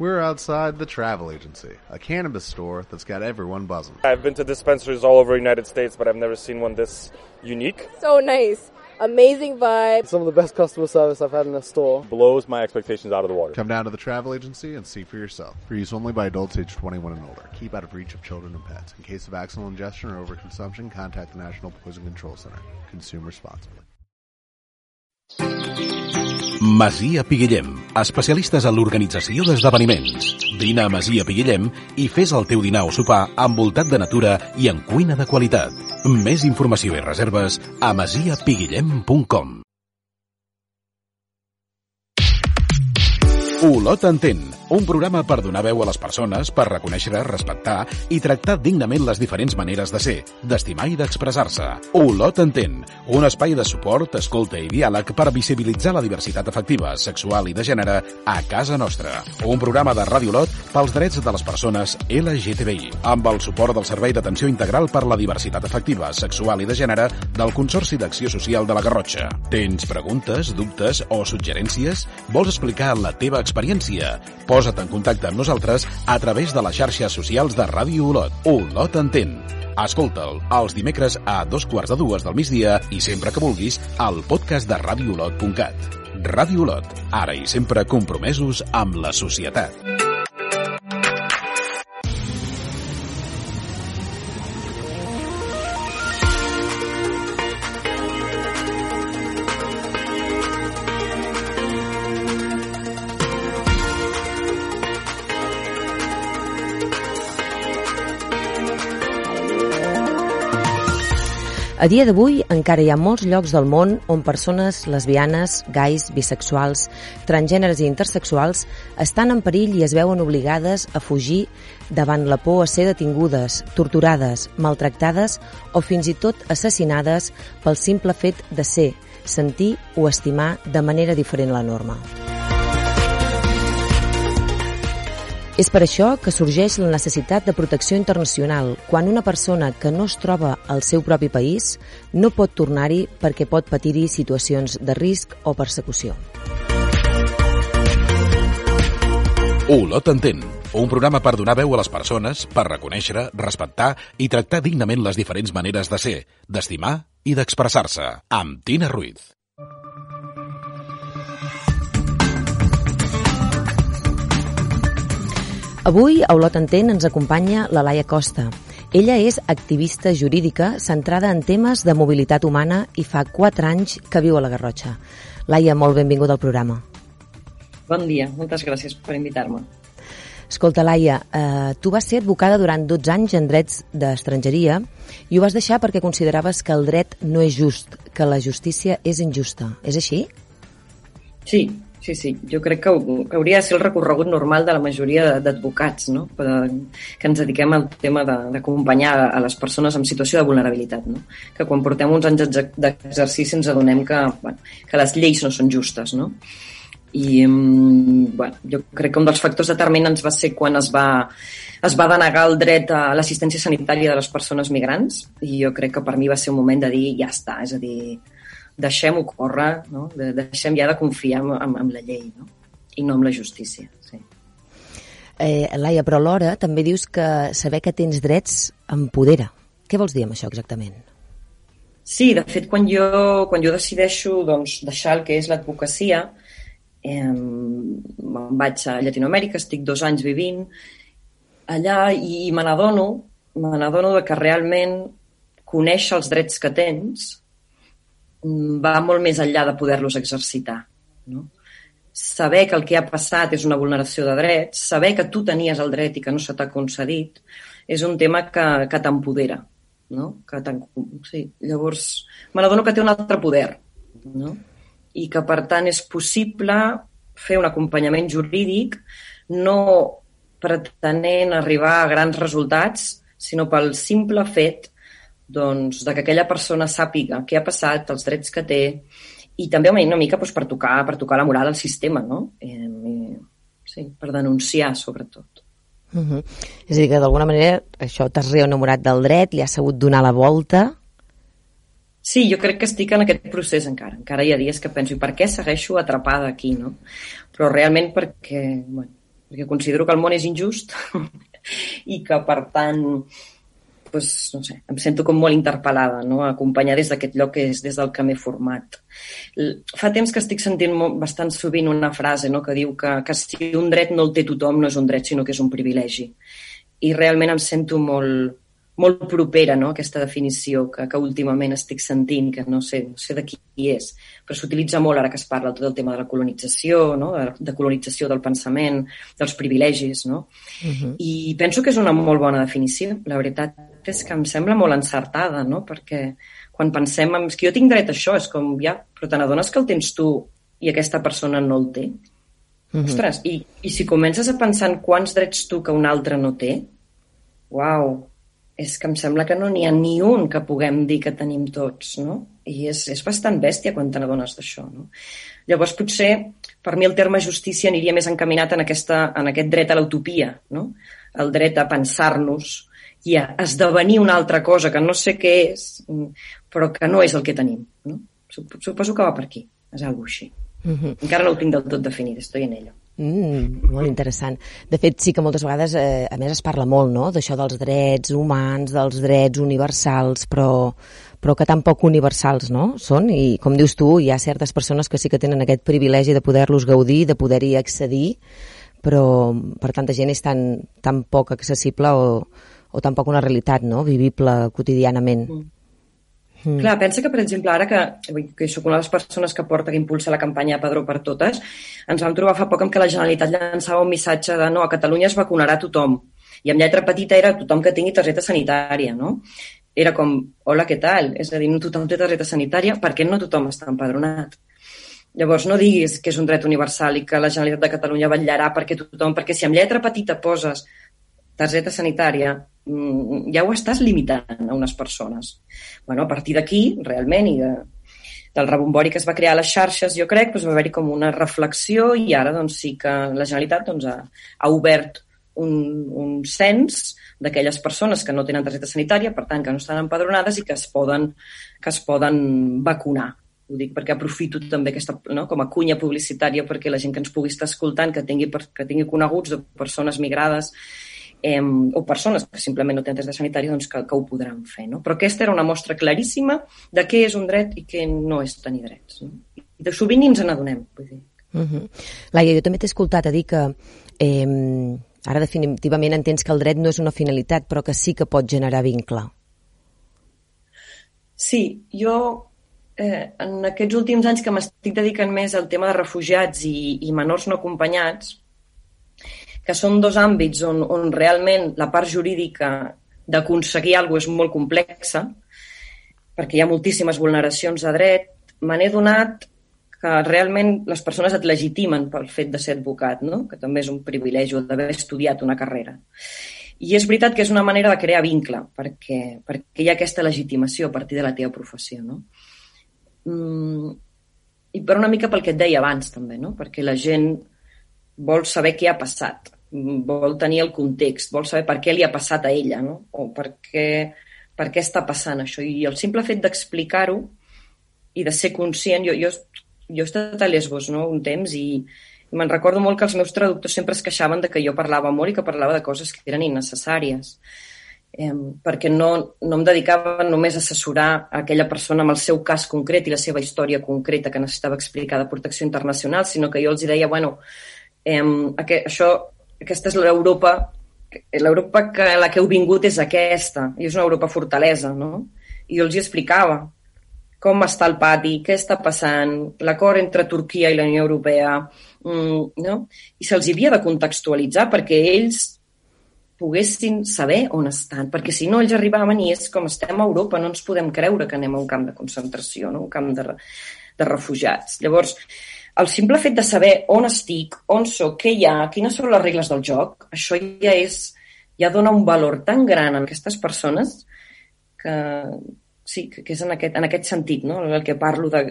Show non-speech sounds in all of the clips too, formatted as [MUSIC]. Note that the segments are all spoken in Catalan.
We're outside the travel agency, a cannabis store that's got everyone buzzing. I've been to dispensaries all over the United States, but I've never seen one this unique. So nice. Amazing vibe. Some of the best customer service I've had in a store. Blows my expectations out of the water. Come down to the travel agency and see for yourself. For use only by adults age 21 and older. Keep out of reach of children and pets. In case of accidental ingestion or overconsumption, contact the National Poison Control Center. Consume responsibly. Masia Piguillem, especialistes en l'organització d'esdeveniments. Vine a Masia Piguillem i fes el teu dinar o sopar envoltat de natura i en cuina de qualitat. Més informació i reserves a masiapiguillem.com Olot entén, un programa per donar veu a les persones, per reconèixer, respectar i tractar dignament les diferents maneres de ser, d'estimar i d'expressar-se. Olot entén, un espai de suport, escolta i diàleg per visibilitzar la diversitat afectiva, sexual i de gènere a casa nostra. Un programa de Ràdio Olot pels drets de les persones LGTBI, amb el suport del Servei d'Atenció Integral per la Diversitat Afectiva, Sexual i de Gènere del Consorci d'Acció Social de la Garrotxa. Tens preguntes, dubtes o suggerències? Vols explicar la teva experiència? Posa't en contacte amb nosaltres a través de les xarxes socials de Ràdio Olot. Olot entén. Escolta'l els dimecres a dos quarts de dues del migdia i sempre que vulguis al podcast de radioolot.cat. Ràdio Olot, ara i sempre compromesos amb la societat. A dia d'avui encara hi ha molts llocs del món on persones lesbianes, gais, bisexuals, transgèneres i intersexuals estan en perill i es veuen obligades a fugir davant la por a ser detingudes, torturades, maltractades o fins i tot assassinades pel simple fet de ser, sentir o estimar de manera diferent la norma. És per això que sorgeix la necessitat de protecció internacional quan una persona que no es troba al seu propi país no pot tornar-hi perquè pot patir-hi situacions de risc o persecució. Olot entén, un programa per donar veu a les persones, per reconèixer, respectar i tractar dignament les diferents maneres de ser, d'estimar i d'expressar-se. Amb Tina Ruiz. Avui a Olot Entén ens acompanya la Laia Costa. Ella és activista jurídica centrada en temes de mobilitat humana i fa 4 anys que viu a la Garrotxa. Laia, molt benvinguda al programa. Bon dia, moltes gràcies per invitar-me. Escolta, Laia, eh, tu vas ser advocada durant 12 anys en drets d'estrangeria i ho vas deixar perquè consideraves que el dret no és just, que la justícia és injusta. És així? Sí, Sí, sí, jo crec que, hauria de ser el recorregut normal de la majoria d'advocats, no? que ens dediquem al tema d'acompanyar a les persones en situació de vulnerabilitat. No? Que quan portem uns anys d'exercici ens adonem que, bueno, que les lleis no són justes. No? I mm, bueno, jo crec que un dels factors determinants va ser quan es va, es va denegar el dret a l'assistència sanitària de les persones migrants i jo crec que per mi va ser un moment de dir ja està, és a dir, deixem-ho córrer, no? De, deixem ja de confiar en, en, en la llei no? i no en la justícia. Sí. Eh, Laia, però alhora també dius que saber que tens drets empodera. Què vols dir amb això exactament? Sí, de fet, quan jo, quan jo decideixo doncs, deixar el que és l'advocacia, eh, me'n vaig a Llatinoamèrica, estic dos anys vivint allà i me n'adono me n'adono que realment conèixer els drets que tens va molt més enllà de poder-los exercitar. No? Saber que el que ha passat és una vulneració de drets, saber que tu tenies el dret i que no se t'ha concedit, és un tema que, que t'empodera. No? Que sí. Llavors, me n'adono que té un altre poder no? i que, per tant, és possible fer un acompanyament jurídic no pretenent arribar a grans resultats, sinó pel simple fet doncs, de que aquella persona sàpiga què ha passat, els drets que té, i també una mica doncs, per, tocar, per tocar la moral al sistema, no? Eh, eh, sí, per denunciar, sobretot. Uh -huh. És a dir, que d'alguna manera això t'has reenamorat del dret, li has sabut donar la volta... Sí, jo crec que estic en aquest procés encara. Encara hi ha dies que penso, i per què segueixo atrapada aquí, no? Però realment perquè, bueno, perquè considero que el món és injust [LAUGHS] i que, per tant, pues, no sé, em sento com molt interpel·lada, no? acompanyar des d'aquest lloc que és des del que m'he format. Fa temps que estic sentint molt, bastant sovint una frase no? que diu que, que si un dret no el té tothom no és un dret, sinó que és un privilegi. I realment em sento molt, molt propera no? aquesta definició que, que últimament estic sentint, que no sé, no sé de qui és, però s'utilitza molt ara que es parla tot el tema de la colonització, no? de, de colonització del pensament, dels privilegis, no? Uh -huh. I penso que és una molt bona definició. La veritat és que em sembla molt encertada, no? perquè quan pensem en... Que jo tinc dret a això, és com, ja, però te n'adones que el tens tu i aquesta persona no el té? Uh -huh. Ostres, i, i si comences a pensar en quants drets tu que un altre no té, uau, és que em sembla que no n'hi ha ni un que puguem dir que tenim tots, no? I és, és bastant bèstia quan te n'adones d'això, no? Llavors, potser, per mi el terme justícia aniria més encaminat en, aquesta, en aquest dret a l'utopia, no? El dret a pensar-nos i a esdevenir una altra cosa que no sé què és, però que no és el que tenim, no? Suposo que va per aquí, és alguna així. Uh -huh. Encara no ho tinc del tot definit, estoy en ello. Mm, molt interessant. De fet, sí que moltes vegades, eh, a més, es parla molt no? d'això dels drets humans, dels drets universals, però, però que tampoc universals no? són. I, com dius tu, hi ha certes persones que sí que tenen aquest privilegi de poder-los gaudir, de poder-hi accedir, però per tanta gent és tan, tan poc accessible o, o tampoc una realitat no? vivible quotidianament. Mm. Mm. Clar, pensa que, per exemple, ara que, que sóc una de les persones que porta, que impulsa la campanya Padró per Totes, ens vam trobar fa poc amb que la Generalitat llançava un missatge de no, a Catalunya es vacunarà tothom. I amb lletra petita era tothom que tingui targeta sanitària, no? Era com, hola, què tal? És a dir, no tothom té targeta sanitària, per què no tothom està empadronat? Llavors, no diguis que és un dret universal i que la Generalitat de Catalunya vetllarà perquè tothom, perquè si amb lletra petita poses targeta sanitària, ja ho estàs limitant a unes persones. Bueno, a partir d'aquí, realment, i de, del rebombori que es va crear a les xarxes, jo crec, doncs va haver-hi com una reflexió i ara doncs, sí que la Generalitat doncs, ha, ha obert un, un cens d'aquelles persones que no tenen targeta sanitària, per tant, que no estan empadronades i que es poden, que es poden vacunar. Ho dic perquè aprofito també aquesta, no, com a cunya publicitària perquè la gent que ens pugui estar escoltant, que tingui, que tingui coneguts de persones migrades eh, o persones que simplement no tenen test de sanitari doncs que, que ho podran fer. No? Però aquesta era una mostra claríssima de què és un dret i què no és tenir drets. No? I de sovint ni ens n'adonem. Uh -huh. Laia, jo també t'he escoltat a dir que eh, ara definitivament entens que el dret no és una finalitat, però que sí que pot generar vincle. Sí, jo eh, en aquests últims anys que m'estic dedicant més al tema de refugiats i, i menors no acompanyats, que són dos àmbits on, on realment la part jurídica d'aconseguir alguna cosa és molt complexa, perquè hi ha moltíssimes vulneracions de dret, me n'he donat que realment les persones et legitimen pel fet de ser advocat, no? que també és un privilegi d'haver estudiat una carrera. I és veritat que és una manera de crear vincle, perquè, perquè hi ha aquesta legitimació a partir de la teva professió. No? Mm, I per una mica pel que et deia abans, també, no? perquè la gent vol saber què ha passat vol tenir el context, vol saber per què li ha passat a ella, no? o per què, per què està passant això. I el simple fet d'explicar-ho i de ser conscient... Jo, jo, jo he estat a Lesbos no? un temps i, i me'n recordo molt que els meus traductors sempre es queixaven de que jo parlava molt i que parlava de coses que eren innecessàries. Eh, perquè no, no em dedicava només a assessorar aquella persona amb el seu cas concret i la seva història concreta que necessitava explicar de protecció internacional, sinó que jo els deia, bueno, eh, aquest, això aquesta és l'Europa l'Europa que la que heu vingut és aquesta, i és una Europa fortalesa, no? I jo els hi explicava com està el pati, què està passant, l'acord entre Turquia i la Unió Europea, mm, no? I se'ls havia de contextualitzar perquè ells poguessin saber on estan, perquè si no ells arribaven i és com estem a Europa, no ens podem creure que anem a un camp de concentració, no? un camp de, de refugiats. Llavors, el simple fet de saber on estic, on sóc, què hi ha, quines són les regles del joc, això ja és ja dona un valor tan gran a aquestes persones que sí, que és en aquest, en aquest sentit, no? el que parlo de,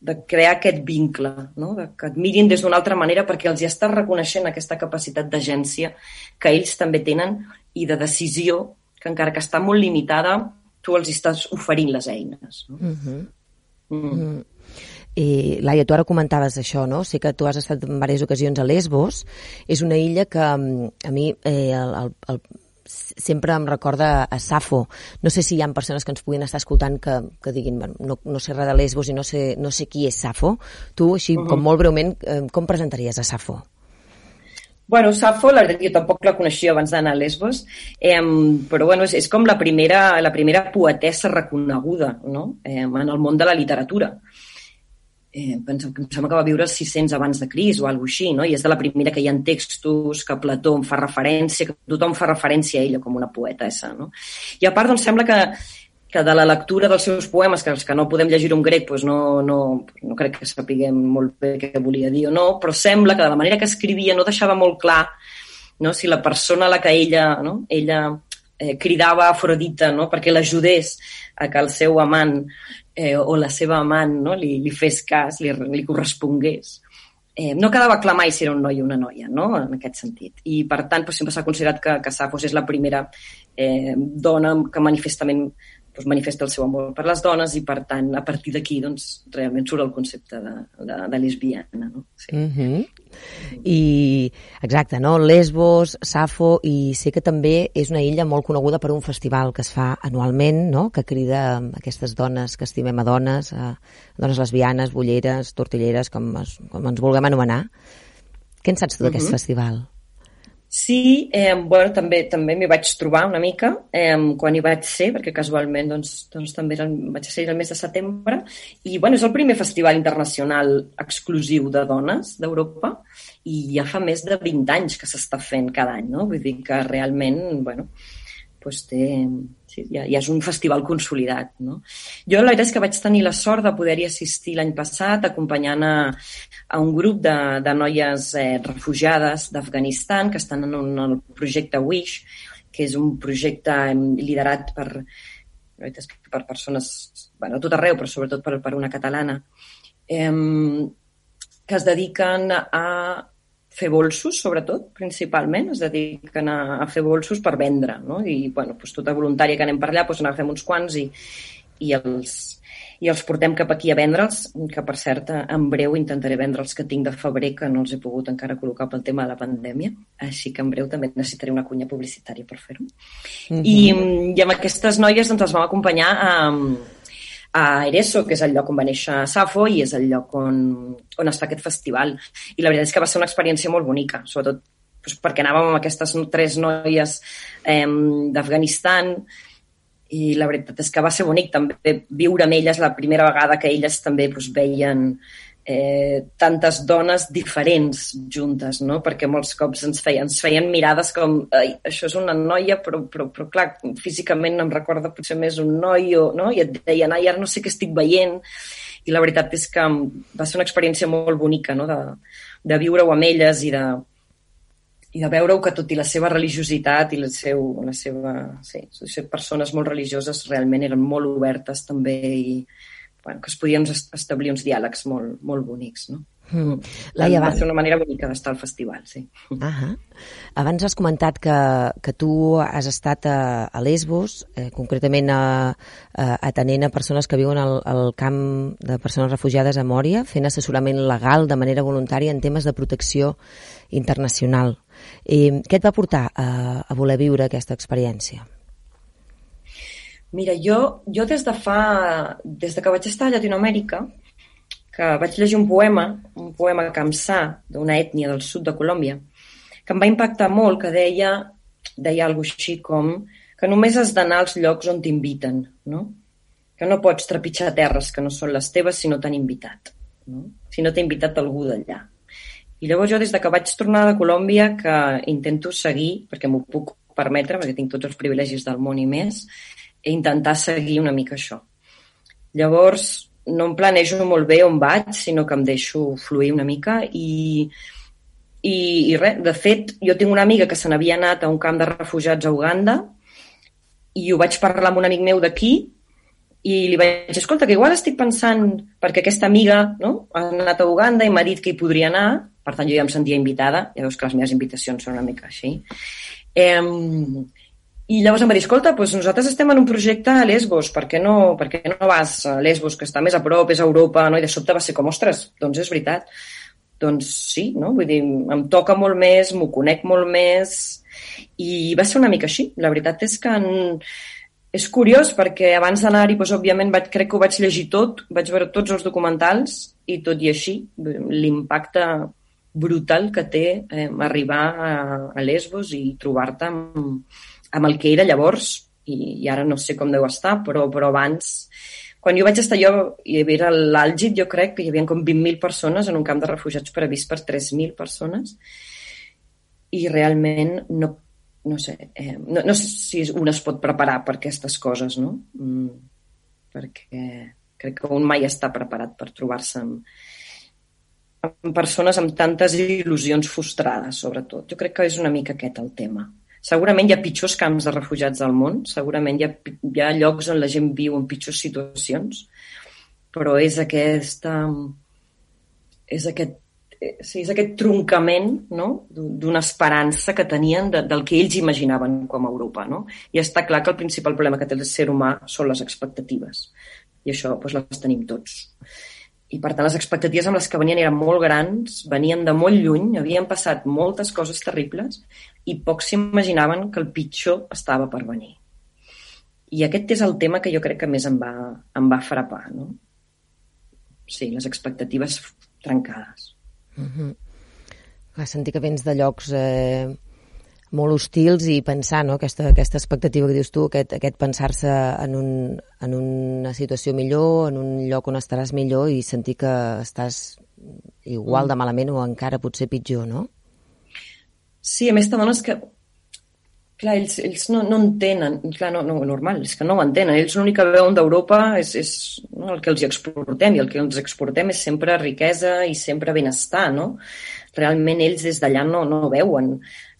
de crear aquest vincle, no? de que et mirin des d'una altra manera perquè els hi estàs reconeixent aquesta capacitat d'agència que ells també tenen i de decisió que encara que està molt limitada, tu els estàs oferint les eines. No? -huh. mm. Mm. I, Laia, tu ara comentaves això, no? Sé que tu has estat en diverses ocasions a Lesbos. És una illa que mm, a mi eh, el, el, el, sempre em recorda a Safo. No sé si hi ha persones que ens puguin estar escoltant que, que diguin, bueno, no, no sé res de Lesbos i no sé, no sé qui és Safo. Tu, així, uh -huh. com molt breument, eh, com presentaries a Safo? Bueno, Safo, la veritat, jo tampoc la coneixia abans d'anar a Lesbos, eh, però bueno, és, és com la primera, la primera poetessa reconeguda no? eh, en el món de la literatura eh, penso, em sembla que va viure 600 abans de Cris o alguna així, no? i és de la primera que hi ha textos, que Plató en fa referència, que tothom fa referència a ella com una poetessa. No? I a part, doncs, sembla que, que de la lectura dels seus poemes, que els que no podem llegir un grec, doncs no, no, no crec que sapiguem molt bé què volia dir o no, però sembla que de la manera que escrivia no deixava molt clar no? si la persona a la que ella, no? ella eh, cridava a Afrodita no? perquè l'ajudés a que el seu amant eh, o la seva amant no? li, li fes cas, li, li correspongués. Eh, no quedava clar mai si era un noi o una noia, no? en aquest sentit. I, per tant, doncs, sempre s'ha considerat que, que Safos és la primera eh, dona que manifestament doncs, manifesta el seu amor per les dones i, per tant, a partir d'aquí, doncs, realment surt el concepte de, de, de lesbiana. No? Sí. Mm -hmm. I, exacte, no? Lesbos, Safo, i sé que també és una illa molt coneguda per un festival que es fa anualment, no? que crida aquestes dones que estimem a dones, a dones lesbianes, bulleres, tortilleres, com, es, com ens vulguem anomenar. Què en saps tu d'aquest mm -hmm. festival? Sí, eh, bueno, també també m'hi vaig trobar una mica eh, quan hi vaig ser, perquè casualment doncs, doncs també era, vaig ser el mes de setembre, i bueno, és el primer festival internacional exclusiu de dones d'Europa i ja fa més de 20 anys que s'està fent cada any, no? Vull dir que realment, bueno, doncs té, sí, ja, ja és un festival consolidat. No? Jo la veritat és que vaig tenir la sort de poder-hi assistir l'any passat acompanyant a, a un grup de, de noies eh, refugiades d'Afganistan que estan en, un, en el projecte WISH, que és un projecte liderat per, per persones bueno, tot arreu, però sobretot per, per una catalana, eh, que es dediquen a fer bolsos, sobretot, principalment, es dediquen a, a fer bolsos per vendre, no? I, bueno, doncs tota voluntària que anem per allà, doncs n'agafem uns quants i, i els, i els portem cap aquí a vendre'ls, que per cert, en breu intentaré vendre els que tinc de febrer, que no els he pogut encara col·locar pel tema de la pandèmia, així que en breu també necessitaré una cunya publicitària per fer-ho. Mm -hmm. I, I amb aquestes noies doncs, els vam acompanyar a, a Ereso, que és el lloc on va néixer Safo i és el lloc on, on es fa aquest festival. I la veritat és que va ser una experiència molt bonica, sobretot doncs, perquè anàvem amb aquestes tres noies eh, d'Afganistan i la veritat és que va ser bonic també viure amb elles la primera vegada que elles també doncs, veien eh, tantes dones diferents juntes, no? perquè molts cops ens feien, ens feien mirades com Ai, això és una noia, però, però, però clar, físicament em recorda potser més un noi, o, no? i et deien, ai, ara no sé què estic veient, i la veritat és que va ser una experiència molt bonica no? de, de viure-ho amb elles i de, i de veure que tot i la seva religiositat i la, seu, la seva... Sí, ser persones molt religioses realment eren molt obertes també i, bueno, que es podien establir uns diàlegs molt, molt bonics, no? Mm. Laia, va ser una manera bonica d'estar al festival, sí. Uh -huh. Abans has comentat que, que tu has estat a, a Lesbos, eh, concretament a, a, atenent a persones que viuen al, al camp de persones refugiades a Mòria, fent assessorament legal de manera voluntària en temes de protecció internacional. Eh, què et va portar a, a voler viure aquesta experiència? Mira, jo, jo des de fa... Des de que vaig estar a Llatinoamèrica, que vaig llegir un poema, un poema camsà d'una ètnia del sud de Colòmbia, que em va impactar molt, que deia, deia alguna així com que només has d'anar als llocs on t'inviten, no? Que no pots trepitjar terres que no són les teves si no t'han invitat, no? si no t'ha invitat algú d'allà. I llavors jo, des de que vaig tornar de Colòmbia, que intento seguir, perquè m'ho puc permetre, perquè tinc tots els privilegis del món i més, i intentar seguir una mica això. Llavors, no em planejo molt bé on vaig, sinó que em deixo fluir una mica i, i, i res, de fet, jo tinc una amiga que se n'havia anat a un camp de refugiats a Uganda i ho vaig parlar amb un amic meu d'aquí i li vaig dir, escolta, que igual estic pensant, perquè aquesta amiga no, ha anat a Uganda i m'ha dit que hi podria anar, per tant jo ja em sentia invitada, ja veus que les meves invitacions són una mica així. Eh, I llavors em va dir, escolta, doncs nosaltres estem en un projecte a Lesbos, per què, no, per què no vas a Lesbos, que està més a prop, és a Europa, no? I de sobte va ser com, ostres, doncs és veritat. Doncs sí, no? Vull dir, em toca molt més, m'ho conec molt més, i va ser una mica així. La veritat és que en... és curiós perquè abans d'anar-hi, doncs, òbviament, vaig, crec que ho vaig llegir tot, vaig veure tots els documentals i tot i així, l'impacte brutal que té eh, arribar a, a Lesbos i trobar-te amb, amb el que era llavors, i, i ara no sé com deu estar, però, però abans, quan jo vaig estar jo, i era l'àlgid, jo crec que hi havia com 20.000 persones en un camp de refugiats previst per 3.000 persones, i realment no, no sé, eh, no, no sé si un es pot preparar per aquestes coses, no? Mm, perquè crec que un mai està preparat per trobar-se amb, amb persones amb tantes il·lusions frustrades, sobretot. Jo crec que és una mica aquest el tema. Segurament hi ha pitjors camps de refugiats al món, segurament hi ha, hi ha llocs on la gent viu en pitjors situacions, però és aquesta... és aquest sí, és aquest troncament no? d'una esperança que tenien de, del que ells imaginaven com a Europa. No? I està clar que el principal problema que té el ser humà són les expectatives. I això doncs, les tenim tots. I per tant les expectatives amb les que venien eren molt grans, venien de molt lluny, havien passat moltes coses terribles i pocs s'imaginaven que el pitjor estava per venir. I aquest és el tema que jo crec que més em va, em va frapar, no? Sí, les expectatives trencades. Mm -hmm. Clar, sentir que vens de llocs eh, molt hostils i pensar, no?, aquesta, aquesta expectativa que dius tu, aquest, aquest pensar-se en, un, en una situació millor, en un lloc on estaràs millor i sentir que estàs igual de malament o encara potser pitjor, no? Sí, a més t'adones que clar, ells, ells no, no entenen, clar, no, no, normal, és que no ho entenen. Ells l'únic que veuen d'Europa és, és no, el que els exportem, i el que els exportem és sempre riquesa i sempre benestar, no? Realment ells des d'allà no, no veuen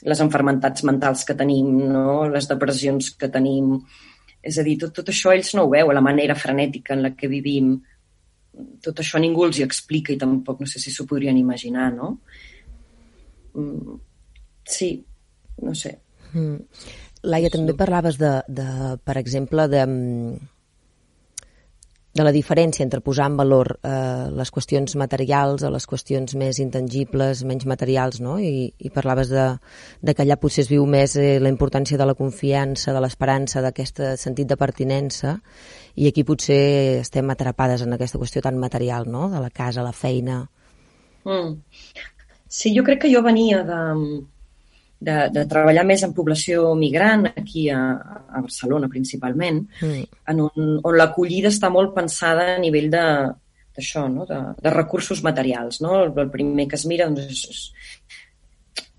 les enfermentats mentals que tenim, no? les depressions que tenim. És a dir, tot, tot això ells no ho veuen, la manera frenètica en la que vivim. Tot això ningú els hi explica i tampoc no sé si s'ho podrien imaginar, no? Mm Sí, no sé. Mm. Laia, també parlaves de, de per exemple, de, de la diferència entre posar en valor eh, les qüestions materials o les qüestions més intangibles, menys materials, no? I, i parlaves de, de que allà potser es viu més eh, la importància de la confiança, de l'esperança, d'aquest sentit de pertinença, i aquí potser estem atrapades en aquesta qüestió tan material, no?, de la casa, la feina... Mm. Sí, jo crec que jo venia de, de, de treballar més en població migrant, aquí a, a Barcelona principalment, mm. en un, on l'acollida està molt pensada a nivell de d'això, no? de, de recursos materials. No? El, el primer que es mira doncs, és,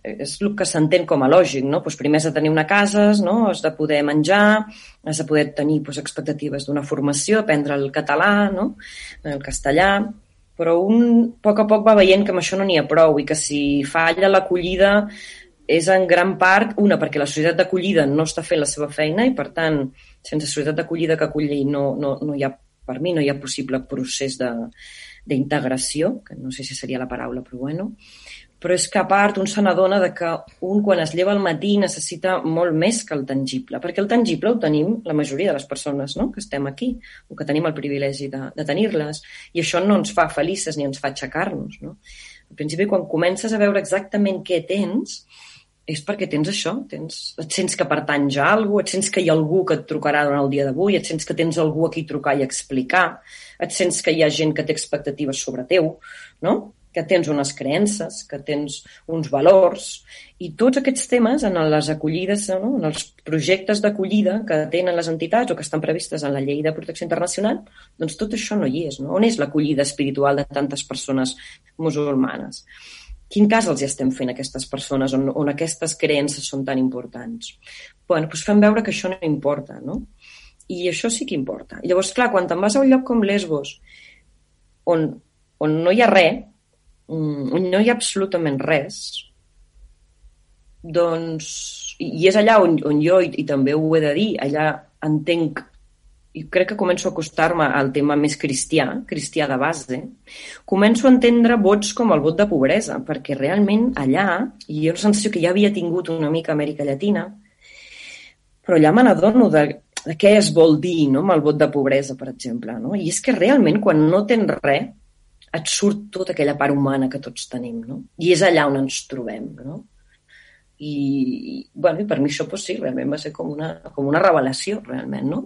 és, és el que s'entén com a lògic. No? Pues primer has de tenir una casa, no? has de poder menjar, has de poder tenir pues, expectatives d'una formació, aprendre el català, no? el castellà, però un a poc a poc va veient que amb això no n'hi ha prou i que si falla l'acollida és en gran part, una, perquè la societat d'acollida no està fent la seva feina i, per tant, sense societat d'acollida que acolli no, no, no hi ha, per mi, no hi ha possible procés d'integració, que no sé si seria la paraula, però bueno. Però és que, a part, un se n'adona que un, quan es lleva al matí, necessita molt més que el tangible, perquè el tangible ho tenim la majoria de les persones no? que estem aquí, o que tenim el privilegi de, de tenir-les, i això no ens fa felices ni ens fa aixecar-nos. No? Al principi, quan comences a veure exactament què tens, és perquè tens això, tens, et sents que pertanys a alguna et sents que hi ha algú que et trucarà durant el dia d'avui, et sents que tens algú a qui trucar i explicar, et sents que hi ha gent que té expectatives sobre teu, no? Que tens unes creences, que tens uns valors, i tots aquests temes en les acollides, no? en els projectes d'acollida que tenen les entitats o que estan previstes en la llei de protecció internacional, doncs tot això no hi és. No? On és l'acollida espiritual de tantes persones musulmanes? quin cas els estem fent a aquestes persones on, on aquestes creences són tan importants? bueno, doncs fem veure que això no importa, no? I això sí que importa. Llavors, clar, quan te'n vas a un lloc com Lesbos, on, on no hi ha res, no hi ha absolutament res, doncs, i és allà on, on jo, i, i també ho he de dir, allà entenc i crec que començo a acostar-me al tema més cristià, cristià de base, començo a entendre vots com el vot de pobresa, perquè realment allà, i jo la sensació que ja havia tingut una mica Amèrica Llatina, però allà me n'adono de, de què es vol dir no? amb el vot de pobresa, per exemple. No? I és que realment, quan no tens res, et surt tota aquella part humana que tots tenim, no? I és allà on ens trobem, no? I, bueno, i per mi això, pues, sí, realment va ser com una, com una revelació, realment, no?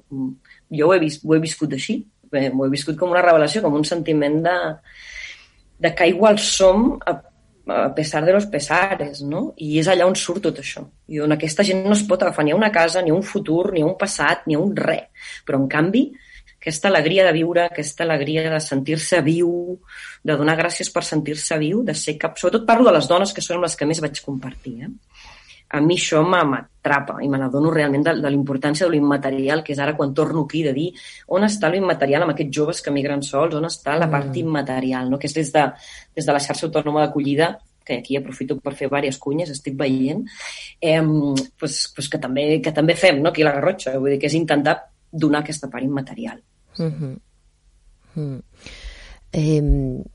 Jo ho he, vist, ho he viscut així, ho he viscut com una revelació, com un sentiment de, de que igual som a, a pesar de los pesares, no? I és allà on surt tot això. I on aquesta gent no es pot agafar ni a una casa, ni a un futur, ni a un passat, ni a un res. Però, en canvi, aquesta alegria de viure, aquesta alegria de sentir-se viu, de donar gràcies per sentir-se viu, de ser cap... Sobretot parlo de les dones, que són les que més vaig compartir. Eh? A mi això m'atrapa i me n'adono realment de, de l'importància de l'immaterial, que és ara quan torno aquí de dir on està l'immaterial amb aquests joves que migren sols, on està la part mm. immaterial, no? que és des de, des de la xarxa autònoma d'acollida que aquí aprofito per fer diverses cunyes, estic veient, eh, pues, pues que, també, que també fem no? aquí a la Garrotxa. Vull dir que és intentar donar aquesta part immaterial. Mm -hmm. mm. Eh,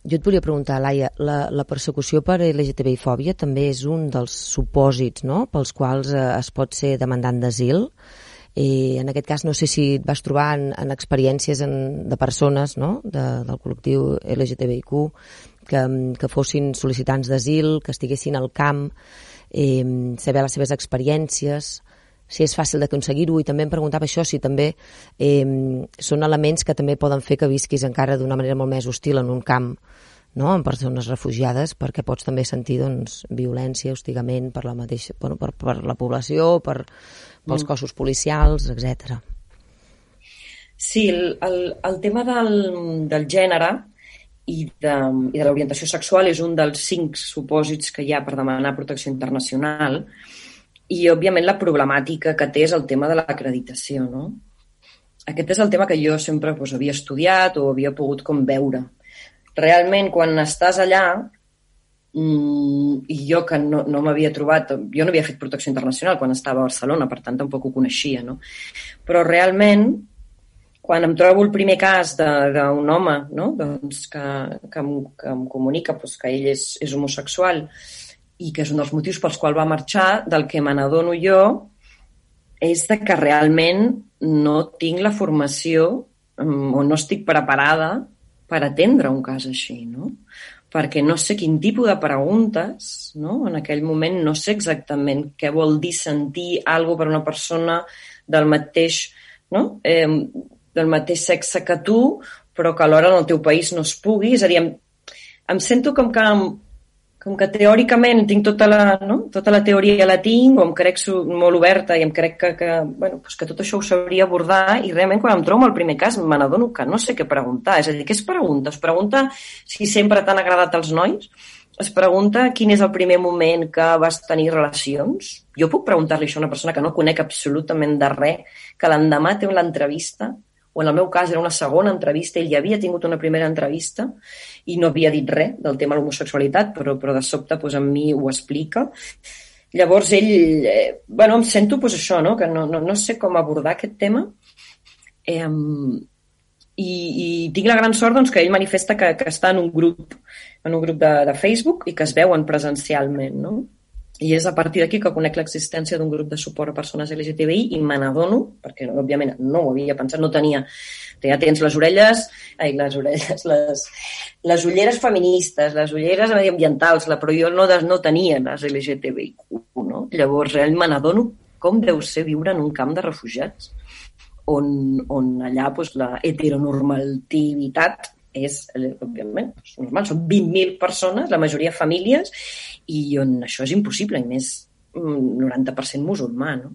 jo et volia preguntar, Laia, la, la persecució per LGTBI-fòbia també és un dels supòsits no? pels quals eh, es pot ser demandant d'asil. Eh, en aquest cas no sé si et vas trobar en, en experiències en, de persones no? de, del col·lectiu LGTBIQ que, que fossin sol·licitants d'asil, que estiguessin al camp, eh, saber les seves experiències, si és fàcil d'aconseguir-ho i també em preguntava això, si també eh, són elements que també poden fer que visquis encara d'una manera molt més hostil en un camp no? amb persones refugiades perquè pots també sentir doncs, violència, hostigament per la, mateixa, bueno, per, per la població, per, pels mm. cossos policials, etc. Sí, el, el, el tema del, del gènere i de, i de l'orientació sexual és un dels cinc supòsits que hi ha per demanar protecció internacional i, òbviament, la problemàtica que té és el tema de l'acreditació, no? Aquest és el tema que jo sempre doncs, havia estudiat o havia pogut com veure. Realment, quan estàs allà, mm, i jo que no, no m'havia trobat, jo no havia fet protecció internacional quan estava a Barcelona, per tant tampoc ho coneixia, no? Però realment, quan em trobo el primer cas d'un home no? doncs que, que, em, que em comunica doncs, que ell és, és homosexual i que és un dels motius pels quals va marxar, del que me n'adono jo és de que realment no tinc la formació mm, o no estic preparada per atendre un cas així, no? Perquè no sé quin tipus de preguntes, no? En aquell moment no sé exactament què vol dir sentir alguna per una persona del mateix, no? Eh, del mateix sexe que tu, però que alhora en el teu país no es pugui. És a dir, em, em sento com que com que teòricament tinc tota la, no? tota la teoria la tinc, o em crec molt oberta i em crec que, que, bueno, pues que tot això ho sabria abordar i realment quan em trobo el primer cas me n'adono que no sé què preguntar. És a dir, què es pregunta? Es pregunta si sempre t'han agradat els nois? Es pregunta quin és el primer moment que vas tenir relacions? Jo puc preguntar-li això a una persona que no conec absolutament de res, que l'endemà té l'entrevista o en el meu cas era una segona entrevista, ell ja havia tingut una primera entrevista i no havia dit res del tema de l'homosexualitat, però, però de sobte doncs, amb mi ho explica. Llavors ell, eh, bueno, em sento doncs, això, no? que no, no, no sé com abordar aquest tema. Eh, i, i tinc la gran sort doncs, que ell manifesta que, que està en un grup en un grup de, de Facebook i que es veuen presencialment, no? I és a partir d'aquí que conec l'existència d'un grup de suport a persones LGTBI i me n'adono, perquè òbviament no ho havia pensat, no tenia... Ja tens les orelles, ai, les orelles, [LAUGHS] les, les ulleres feministes, les ulleres mediambientals, la, però jo no, no tenia les LGTBI, no? Llavors, realment me n'adono com deu ser viure en un camp de refugiats, on, on allà doncs, la heteronormativitat és, òbviament, normal, són 20.000 persones, la majoria famílies, i on això és impossible, i més 90% mm, musulmà, no?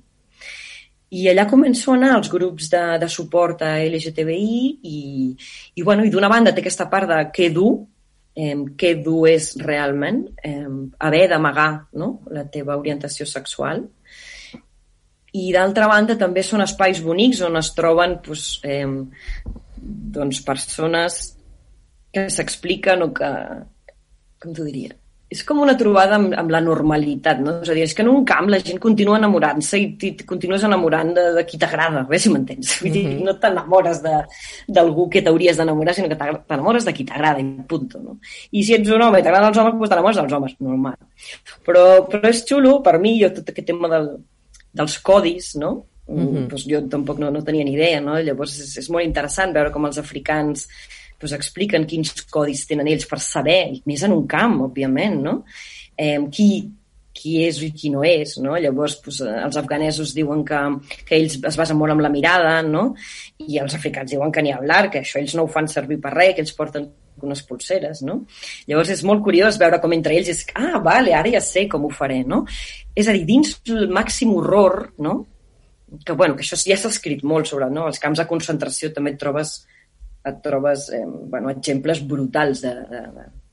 I allà començo a anar als grups de, de suport a LGTBI i, i, bueno, i d'una banda té aquesta part de què dur, eh, què dur és realment, eh, haver d'amagar no? la teva orientació sexual, i d'altra banda també són espais bonics on es troben doncs, eh, doncs persones que s'expliquen o que, com t'ho diria, és com una trobada amb, amb la normalitat, no? És a dir, és que en un camp la gent continua enamorant-se i et continues enamorant de, de qui t'agrada, a veure si m'entens. Vull dir, mm -hmm. no t'enamores d'algú que t'hauries d'enamorar, sinó que t'enamores de qui t'agrada, i punt, no? I si ets un home i t'agraden els homes, doncs t'enamores dels homes, normal. Però, però és xulo, per mi, jo tot aquest tema del, dels codis, no? Mm -hmm. pues jo tampoc no, no tenia ni idea, no? Llavors és, és molt interessant veure com els africans pues, expliquen quins codis tenen ells per saber, i més en un camp, òbviament, no? Eh, qui, qui és i qui no és, no? Llavors, pues, els afganesos diuen que, que ells es basen molt en la mirada, no? I els africans diuen que ni hablar, que això ells no ho fan servir per res, que ells porten unes pulseres, no? Llavors és molt curiós veure com entre ells és, ah, vale, ara ja sé com ho faré, no? És a dir, dins el màxim horror, no? Que, bueno, que això ja s'ha escrit molt sobre, no? Els camps de concentració també et trobes, et trobes eh, bueno, exemples brutals de, de,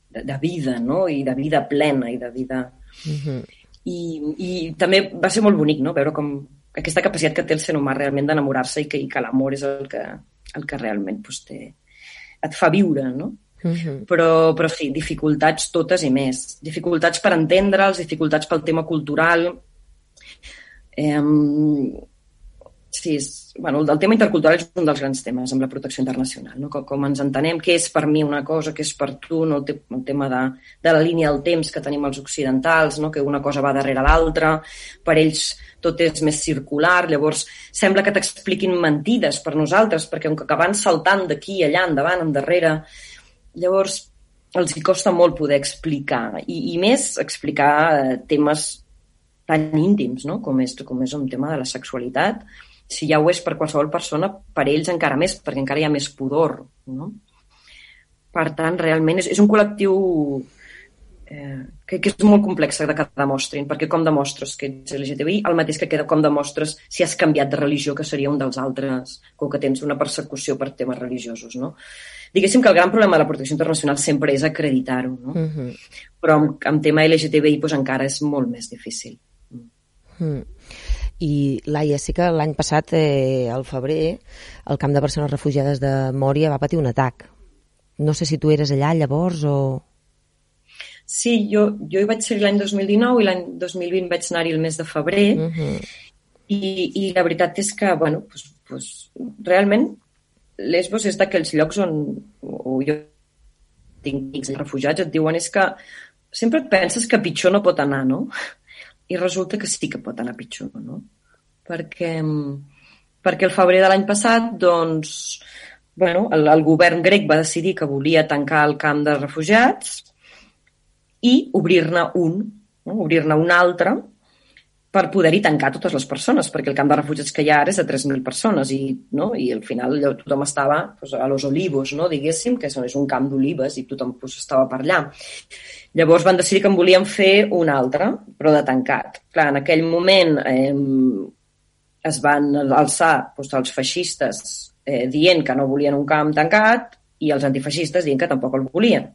de, de vida, no? I de vida plena i de vida... Uh Mhm. -huh. I, I també va ser molt bonic, no? Veure com aquesta capacitat que té el ser humà realment d'enamorar-se i que, i que l'amor és el que, el que realment pues, té, et fa viure, no? Uh -huh. però, però sí, dificultats totes i més. Dificultats per entendre'ls, dificultats pel tema cultural. Eh, sí, és, bueno, el tema intercultural és un dels grans temes amb la protecció internacional, no? com, com ens entenem què és per mi una cosa, què és per tu, no? el, te el tema de, de la línia del temps que tenim els occidentals, no? que una cosa va darrere l'altra, per ells tot és més circular, llavors sembla que t'expliquin mentides per nosaltres, perquè que van saltant d'aquí, allà, endavant, endarrere, llavors els hi costa molt poder explicar, i, i més explicar eh, temes tan íntims, no? com, és, com és un tema de la sexualitat, si ja ho és per qualsevol persona, per ells encara més, perquè encara hi ha més pudor. No? Per tant, realment és, és un col·lectiu eh, que, que és molt complex de que demostrin, perquè com demostres que ets LGTBI, el mateix que queda com demostres si has canviat de religió, que seria un dels altres, com que tens una persecució per temes religiosos, no? Diguéssim que el gran problema de la protecció internacional sempre és acreditar-ho, no? Uh -huh. Però amb, amb tema LGTBI doncs, encara és molt més difícil. Mm. I, Laia, sí que l'any passat, eh, al febrer, el camp de persones refugiades de Mòria va patir un atac. No sé si tu eres allà llavors o... Sí, jo, jo hi vaig ser l'any 2019 i l'any 2020 vaig anar-hi el mes de febrer Uh -huh. i, i la veritat és que, bueno, pues, pues, realment Lesbos és d'aquells llocs on, o jo tinc refugiats, et diuen és que sempre et penses que pitjor no pot anar, no? I resulta que sí que pot anar pitjor, no? Perquè, perquè el febrer de l'any passat, doncs, bueno, el, el govern grec va decidir que volia tancar el camp de refugiats i obrir-ne un, no? obrir-ne un altre, per poder-hi tancar totes les persones, perquè el camp de refugiats que hi ha ara és de 3.000 persones i, no? i al final allò, tothom estava pues, a los olivos, no? diguéssim, que és un camp d'olives i tothom pues, estava per allà. Llavors van decidir que en volien fer un altre, però de tancat. Clar, en aquell moment eh, es van alçar pues, els feixistes eh, dient que no volien un camp tancat i els antifeixistes dient que tampoc el volien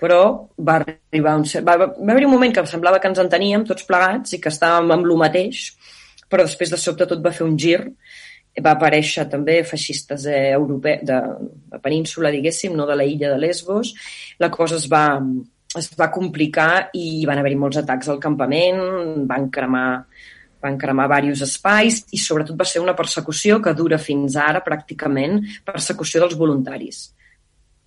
però va arribar un... Va, va haver un moment que semblava que ens enteníem tots plegats i que estàvem amb lo mateix, però després de sobte tot va fer un gir, va aparèixer també feixistes eh, europeus de la península, diguéssim, no de la illa de Lesbos. La cosa es va, es va complicar i van haver-hi molts atacs al campament, van cremar van cremar diversos espais i sobretot va ser una persecució que dura fins ara pràcticament persecució dels voluntaris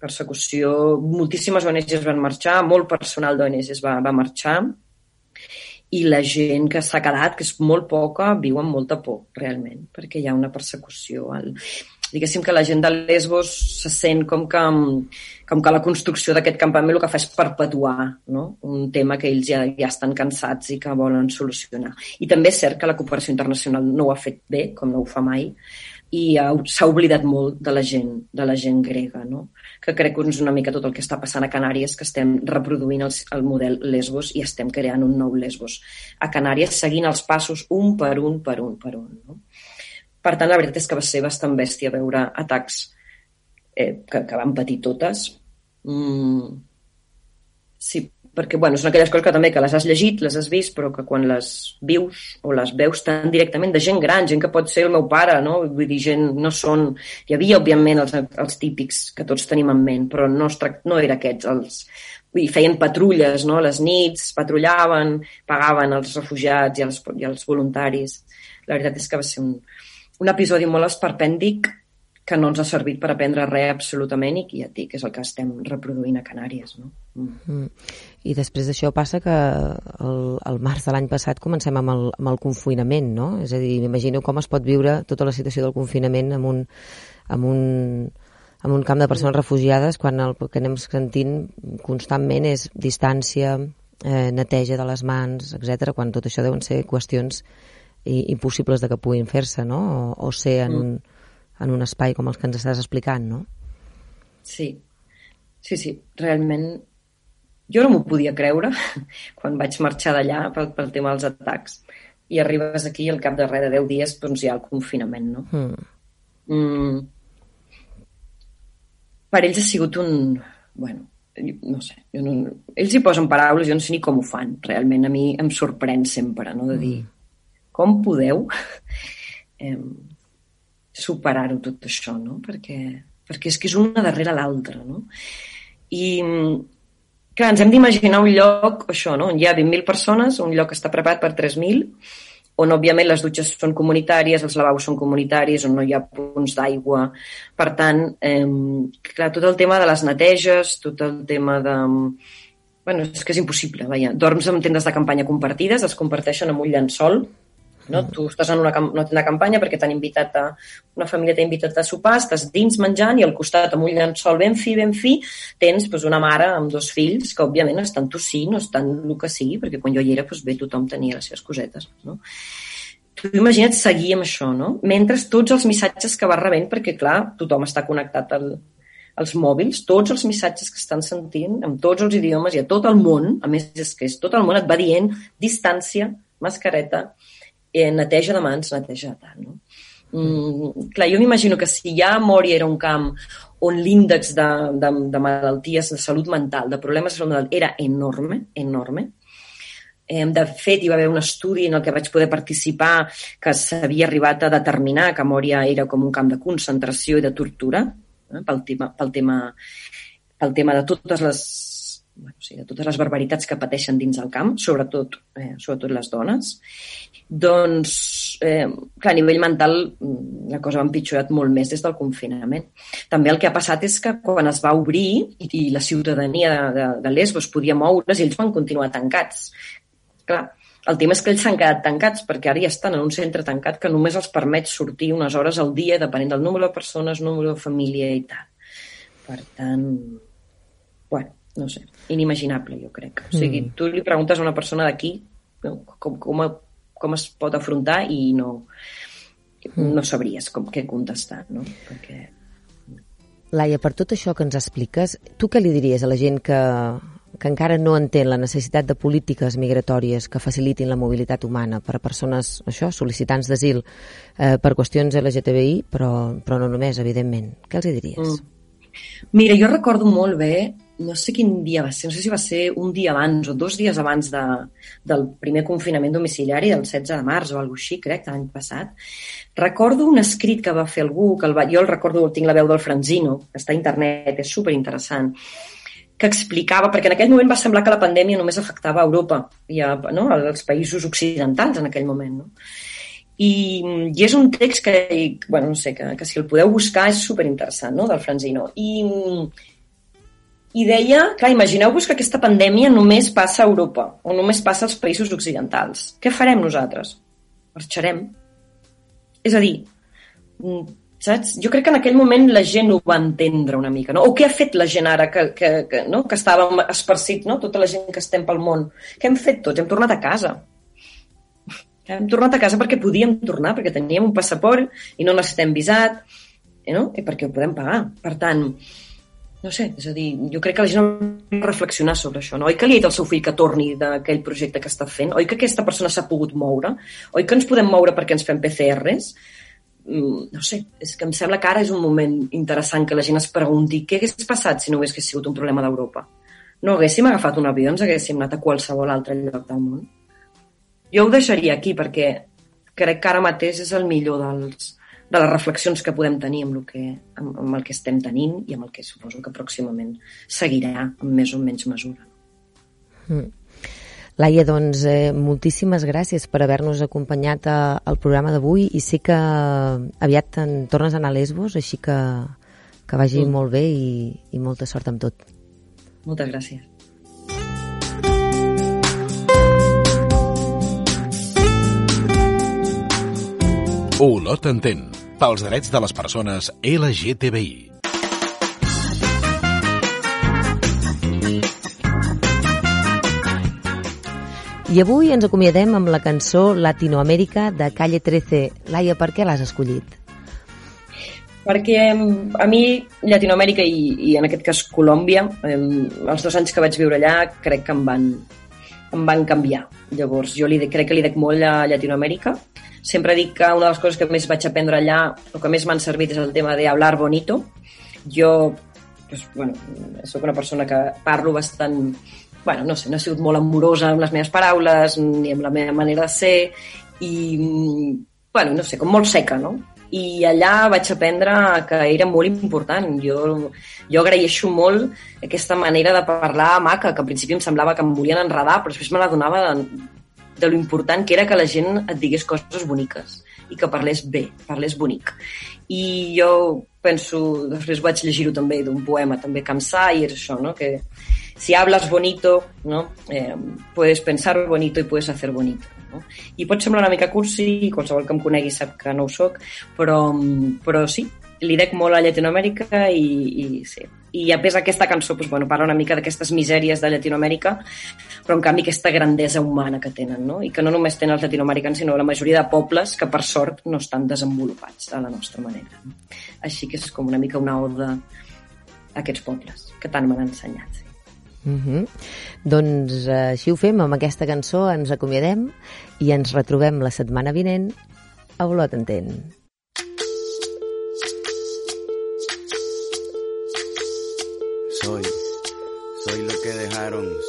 persecució, moltíssimes ONGs van marxar, molt personal d'ONGs va, va marxar i la gent que s'ha quedat, que és molt poca, viu amb molta por, realment, perquè hi ha una persecució. El, diguéssim que la gent de Lesbos se sent com que, com que la construcció d'aquest campament el que fa és perpetuar no? un tema que ells ja, ja estan cansats i que volen solucionar. I també és cert que la cooperació internacional no ho ha fet bé, com no ho fa mai, i s'ha oblidat molt de la gent, de la gent grega, no? que crec que és una mica tot el que està passant a Canàries, que estem reproduint el, el model Lesbos i estem creant un nou Lesbos a Canàries, seguint els passos un per un, per un, per un. No? Per tant, la veritat és que va ser bastant bèstia veure atacs eh, que, que van patir totes. Mm, sí, perquè bueno, són aquelles coses que també que les has llegit, les has vist, però que quan les vius o les veus tan directament de gent gran, gent que pot ser el meu pare, no? Vull dir, gent, no són... Hi havia, òbviament, els, els típics que tots tenim en ment, però no, es tract... no era aquests, els... Vull dir, feien patrulles, no? Les nits, patrullaven, pagaven els refugiats i els, i els voluntaris. La veritat és que va ser un, un episodi molt esperpèndic que no ens ha servit per aprendre res absolutament i que ja et dic, és el que estem reproduint a Canàries. No? Mm. Mm. I després d'això passa que el, el març de l'any passat comencem amb el, amb el confinament, no? És a dir, m'imagino com es pot viure tota la situació del confinament amb un, amb un, amb un camp de persones refugiades quan el que anem sentint constantment és distància, eh, neteja de les mans, etc. quan tot això deuen ser qüestions impossibles de que puguin fer-se, no? O, o ser en, mm. un, en un espai com els que ens estàs explicant, no? Sí, sí, sí, realment jo no m'ho podia creure [LAUGHS] quan vaig marxar d'allà pel, pel tema dels atacs i arribes aquí al cap de res de 10 dies doncs hi ha el confinament, no? Mm. Mm. Per ells ha sigut un... Bueno, no sé, jo no, ells hi posen paraules, jo no sé ni com ho fan, realment. A mi em sorprèn sempre, no?, de dir, mm com podeu [LAUGHS] eh, superar-ho tot això, no? Perquè, perquè és que és una darrere l'altra, no? I, clar, ens hem d'imaginar un lloc, això, no? On hi ha 20.000 persones, un lloc que està preparat per 3.000, on òbviament les dutxes són comunitàries, els lavabos són comunitaris, on no hi ha punts d'aigua. Per tant, eh, clar, tot el tema de les neteges, tot el tema de... Bueno, és que és impossible, vaja. Dorms en tendes de campanya compartides, es comparteixen amb un llençol, no? Mm. Tu estàs en una, una tenda de campanya perquè t'han invitat a... Una família t'ha invitat a sopar, estàs dins menjant i al costat, amb un llençol ben fi, ben fi, tens doncs, una mare amb dos fills que, òbviament, estan tossint o estan el que sigui, perquè quan jo hi era, doncs, bé, tothom tenia les seves cosetes. No? Tu imagina't seguir amb això, no? Mentre tots els missatges que va rebent, perquè, clar, tothom està connectat al, als mòbils, tots els missatges que estan sentint, amb tots els idiomes i a tot el món, a més és que és tot el món et va dient distància, mascareta, eh, neteja de mans, neteja de tant. No? Mm, clar, jo m'imagino que si ja Mòria era un camp on l'índex de, de, de malalties de salut mental, de problemes de salut mental, era enorme, enorme. Eh, de fet, hi va haver un estudi en el que vaig poder participar que s'havia arribat a determinar que Mòria era com un camp de concentració i de tortura eh, pel, tema, pel, tema, pel tema de totes les bueno, sí, de totes les barbaritats que pateixen dins el camp, sobretot, eh, sobretot les dones. Doncs, eh, clar, a nivell mental mm, la cosa ha empitjorat molt més des del confinament. També el que ha passat és que quan es va obrir i, i la ciutadania de, de, de Lesbos podia moure's, ells van continuar tancats. Clar, el tema és que ells s'han quedat tancats perquè ara ja estan en un centre tancat que només els permet sortir unes hores al dia depenent del número de persones, número de família i tal. Per tant, bueno, no sé, inimaginable, jo crec. O sigui, mm. tu li preguntes a una persona d'aquí com, com, com es pot afrontar i no, no sabries com què contestar, no? Perquè... Laia, per tot això que ens expliques, tu què li diries a la gent que, que encara no entén la necessitat de polítiques migratòries que facilitin la mobilitat humana per a persones, això, sol·licitants d'asil eh, per qüestions LGTBI, però, però no només, evidentment. Què els hi diries? Mm. Mira, jo recordo molt bé no sé quin dia va ser, no sé si va ser un dia abans o dos dies abans de, del primer confinament domiciliari, del 16 de març o alguna així, crec, l'any passat. Recordo un escrit que va fer algú, que el va, jo el recordo, tinc la veu del Franzino, que està a internet, és superinteressant, que explicava, perquè en aquell moment va semblar que la pandèmia només afectava a Europa i a, no, als països occidentals en aquell moment. No? I, i és un text que, bueno, no sé, que, que si el podeu buscar és superinteressant, no?, del Franzino. I i deia, clar, imagineu-vos que aquesta pandèmia només passa a Europa o només passa als països occidentals. Què farem nosaltres? Marxarem. És a dir, mm, saps? Jo crec que en aquell moment la gent ho va entendre una mica, no? O què ha fet la gent ara que, que, que, no? que estàvem esparcit, no? Tota la gent que estem pel món. Què hem fet tots? Hem tornat a casa. Hem tornat a casa perquè podíem tornar, perquè teníem un passaport i no necessitem visat, no? i perquè ho podem pagar. Per tant, no sé, és a dir, jo crec que la gent ha de reflexionar sobre això, no? Oi que li ha dit al seu fill que torni d'aquell projecte que està fent? Oi que aquesta persona s'ha pogut moure? Oi que ens podem moure perquè ens fem PCRs? Mm, no sé, és que em sembla que ara és un moment interessant que la gent es pregunti què hagués passat si no hagués sigut un problema d'Europa. No haguéssim agafat un avió, ens haguéssim anat a qualsevol altre lloc del món. Jo ho deixaria aquí perquè crec que ara mateix és el millor dels, de les reflexions que podem tenir amb el que, amb, amb el que estem tenint i amb el que suposo que pròximament seguirà amb més o menys mesura. Mm. Laia, doncs, eh, moltíssimes gràcies per haver-nos acompanyat a, al programa d'avui i sé que aviat en tornes a anar a Lesbos, així que, que vagi mm. molt bé i, i molta sort amb tot. Moltes gràcies. Olot entén, pels drets de les persones LGTBI. I avui ens acomiadem amb la cançó Latinoamèrica de Calle 13. Laia, per què l'has escollit? Perquè a mi Llatinoamèrica i, i en aquest cas Colòmbia, els dos anys que vaig viure allà crec que em van, em van canviar. Llavors jo li de, crec que li dec molt a Llatinoamèrica. Sempre dic que una de les coses que més vaig aprendre allà o que més m'han servit és el tema de hablar bonito. Jo pues, bueno, sóc una persona que parlo bastant bueno, no sé, no he sigut molt amorosa amb les meves paraules ni amb la meva manera de ser i, bueno, no sé, com molt seca, no? I allà vaig aprendre que era molt important. Jo, jo agraeixo molt aquesta manera de parlar maca, que al principi em semblava que em volien enredar, però després me l'adonava de, de lo important que era que la gent et digués coses boniques i que parlés bé, parlés bonic. I jo penso, després vaig llegir-ho també d'un poema, també Kamsa, i això, no? que si hablas bonito, ¿no? Eh, puedes pensar bonito i puedes hacer bonito. No? I pot semblar una mica cursi, qualsevol que em conegui sap que no ho soc, però, però sí, li dec molt a Llatinoamèrica i, i sí. I a més aquesta cançó doncs, bueno, parla una mica d'aquestes misèries de Llatinoamèrica, però en canvi aquesta grandesa humana que tenen, no? I que no només tenen els llatinoamericans, sinó la majoria de pobles que per sort no estan desenvolupats a la nostra manera. Així que és com una mica una oda a aquests pobles que tant m'han ensenyat. Sí. Mm -hmm. Doncs eh, així ho fem, amb aquesta cançó ens acomiadem i ens retrobem la setmana vinent a Olot Entén.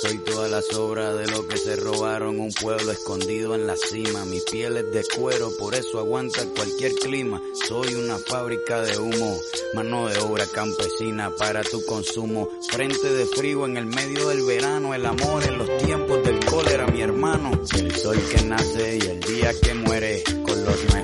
Soy toda la sobra de lo que se robaron. Un pueblo escondido en la cima, mi piel es de cuero, por eso aguanta cualquier clima. Soy una fábrica de humo, mano de obra campesina para tu consumo. Frente de frío en el medio del verano, el amor en los tiempos del cólera, mi hermano. El sol que nace y el día que muere, con los mejores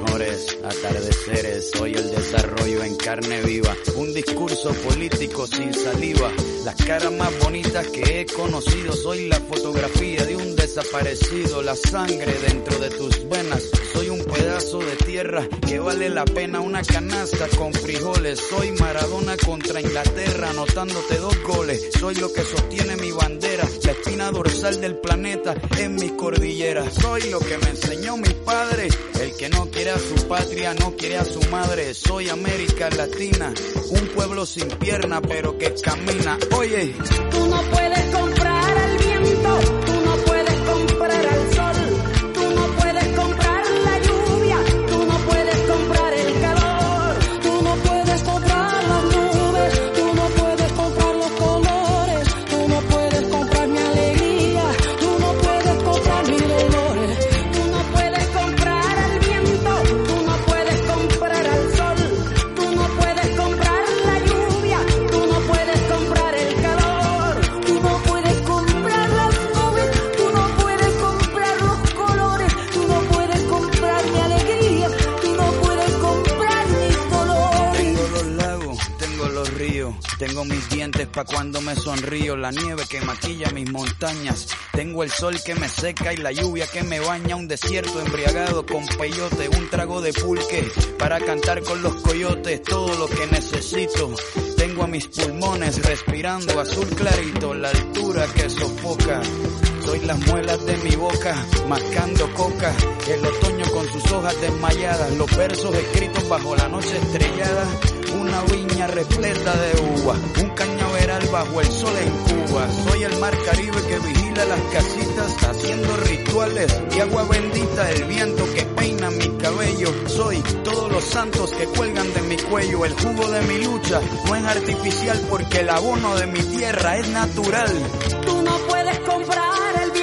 atardeceres. Soy el desarrollo en carne viva, un discurso político sin saliva. Las caras más bonitas que he conocido. Soy la fotografía de un desaparecido, la sangre dentro de tus venas. Soy un pedazo de tierra que vale la pena una canasta con frijoles. Soy Maradona contra Inglaterra, anotándote dos goles. Soy lo que sostiene mi bandera, la espina dorsal del planeta en mis cordilleras. Soy lo que me enseñó mi padre, el que no quiere a su patria, no quiere a su madre. Soy América Latina, un pueblo sin pierna pero que camina. Oye, no puedes comprar pa' cuando me sonrío, la nieve que maquilla mis montañas. Tengo el sol que me seca y la lluvia que me baña, un desierto embriagado con peyote, un trago de pulque para cantar con los coyotes, todo lo que necesito. Tengo a mis pulmones respirando azul clarito, la altura que sofoca. Soy las muelas de mi boca, mascando coca. El otoño con sus hojas desmayadas, los versos escritos bajo la noche estrellada una viña repleta de uva, un cañaveral bajo el sol en Cuba. Soy el mar Caribe que vigila las casitas haciendo rituales y agua bendita, el viento que peina mi cabello. Soy todos los santos que cuelgan de mi cuello, el jugo de mi lucha no es artificial porque el abono de mi tierra es natural. Comprar el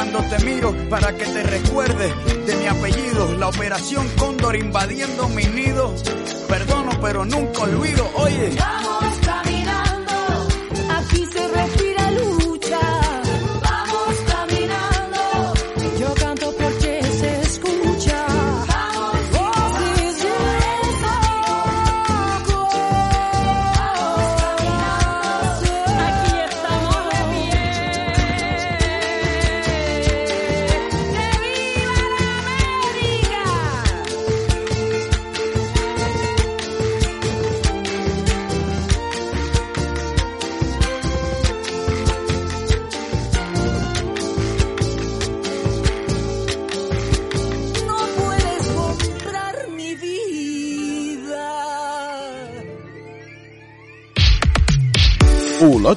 cuando te miro para que te recuerde de mi apellido. La operación Cóndor invadiendo mi nido. Perdono, pero nunca olvido. Oye.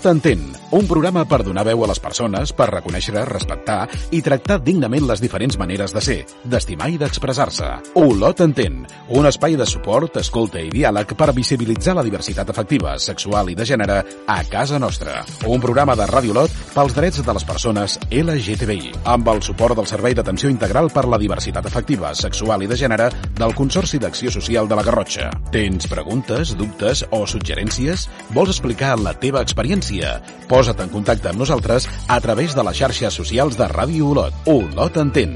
Olot entén, un programa per donar veu a les persones, per reconèixer, respectar i tractar dignament les diferents maneres de ser, d'estimar i d'expressar-se. Olot entén, un espai de suport, escolta i diàleg per visibilitzar la diversitat afectiva, sexual i de gènere a casa nostra. Un programa de Ràdio Olot pels drets de les persones LGTBI, amb el suport del Servei d'Atenció Integral per la Diversitat Afectiva, Sexual i de Gènere del Consorci d'Acció Social de la Garrotxa. Tens preguntes, dubtes o suggerències? Vols explicar la teva experiència? Posa't en contacte amb nosaltres a través de les xarxes socials de Ràdio Olot. Olot entén.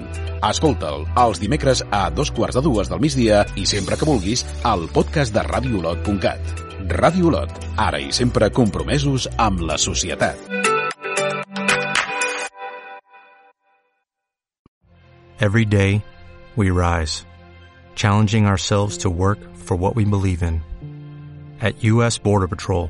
Escolta'l els dimecres a dos quarts de dues del migdia i sempre que vulguis al podcast de radioolot.cat. Ràdio Olot, ara i sempre compromesos amb la societat. Every day, we rise, challenging ourselves to work for what we believe in. At U.S. Border Patrol,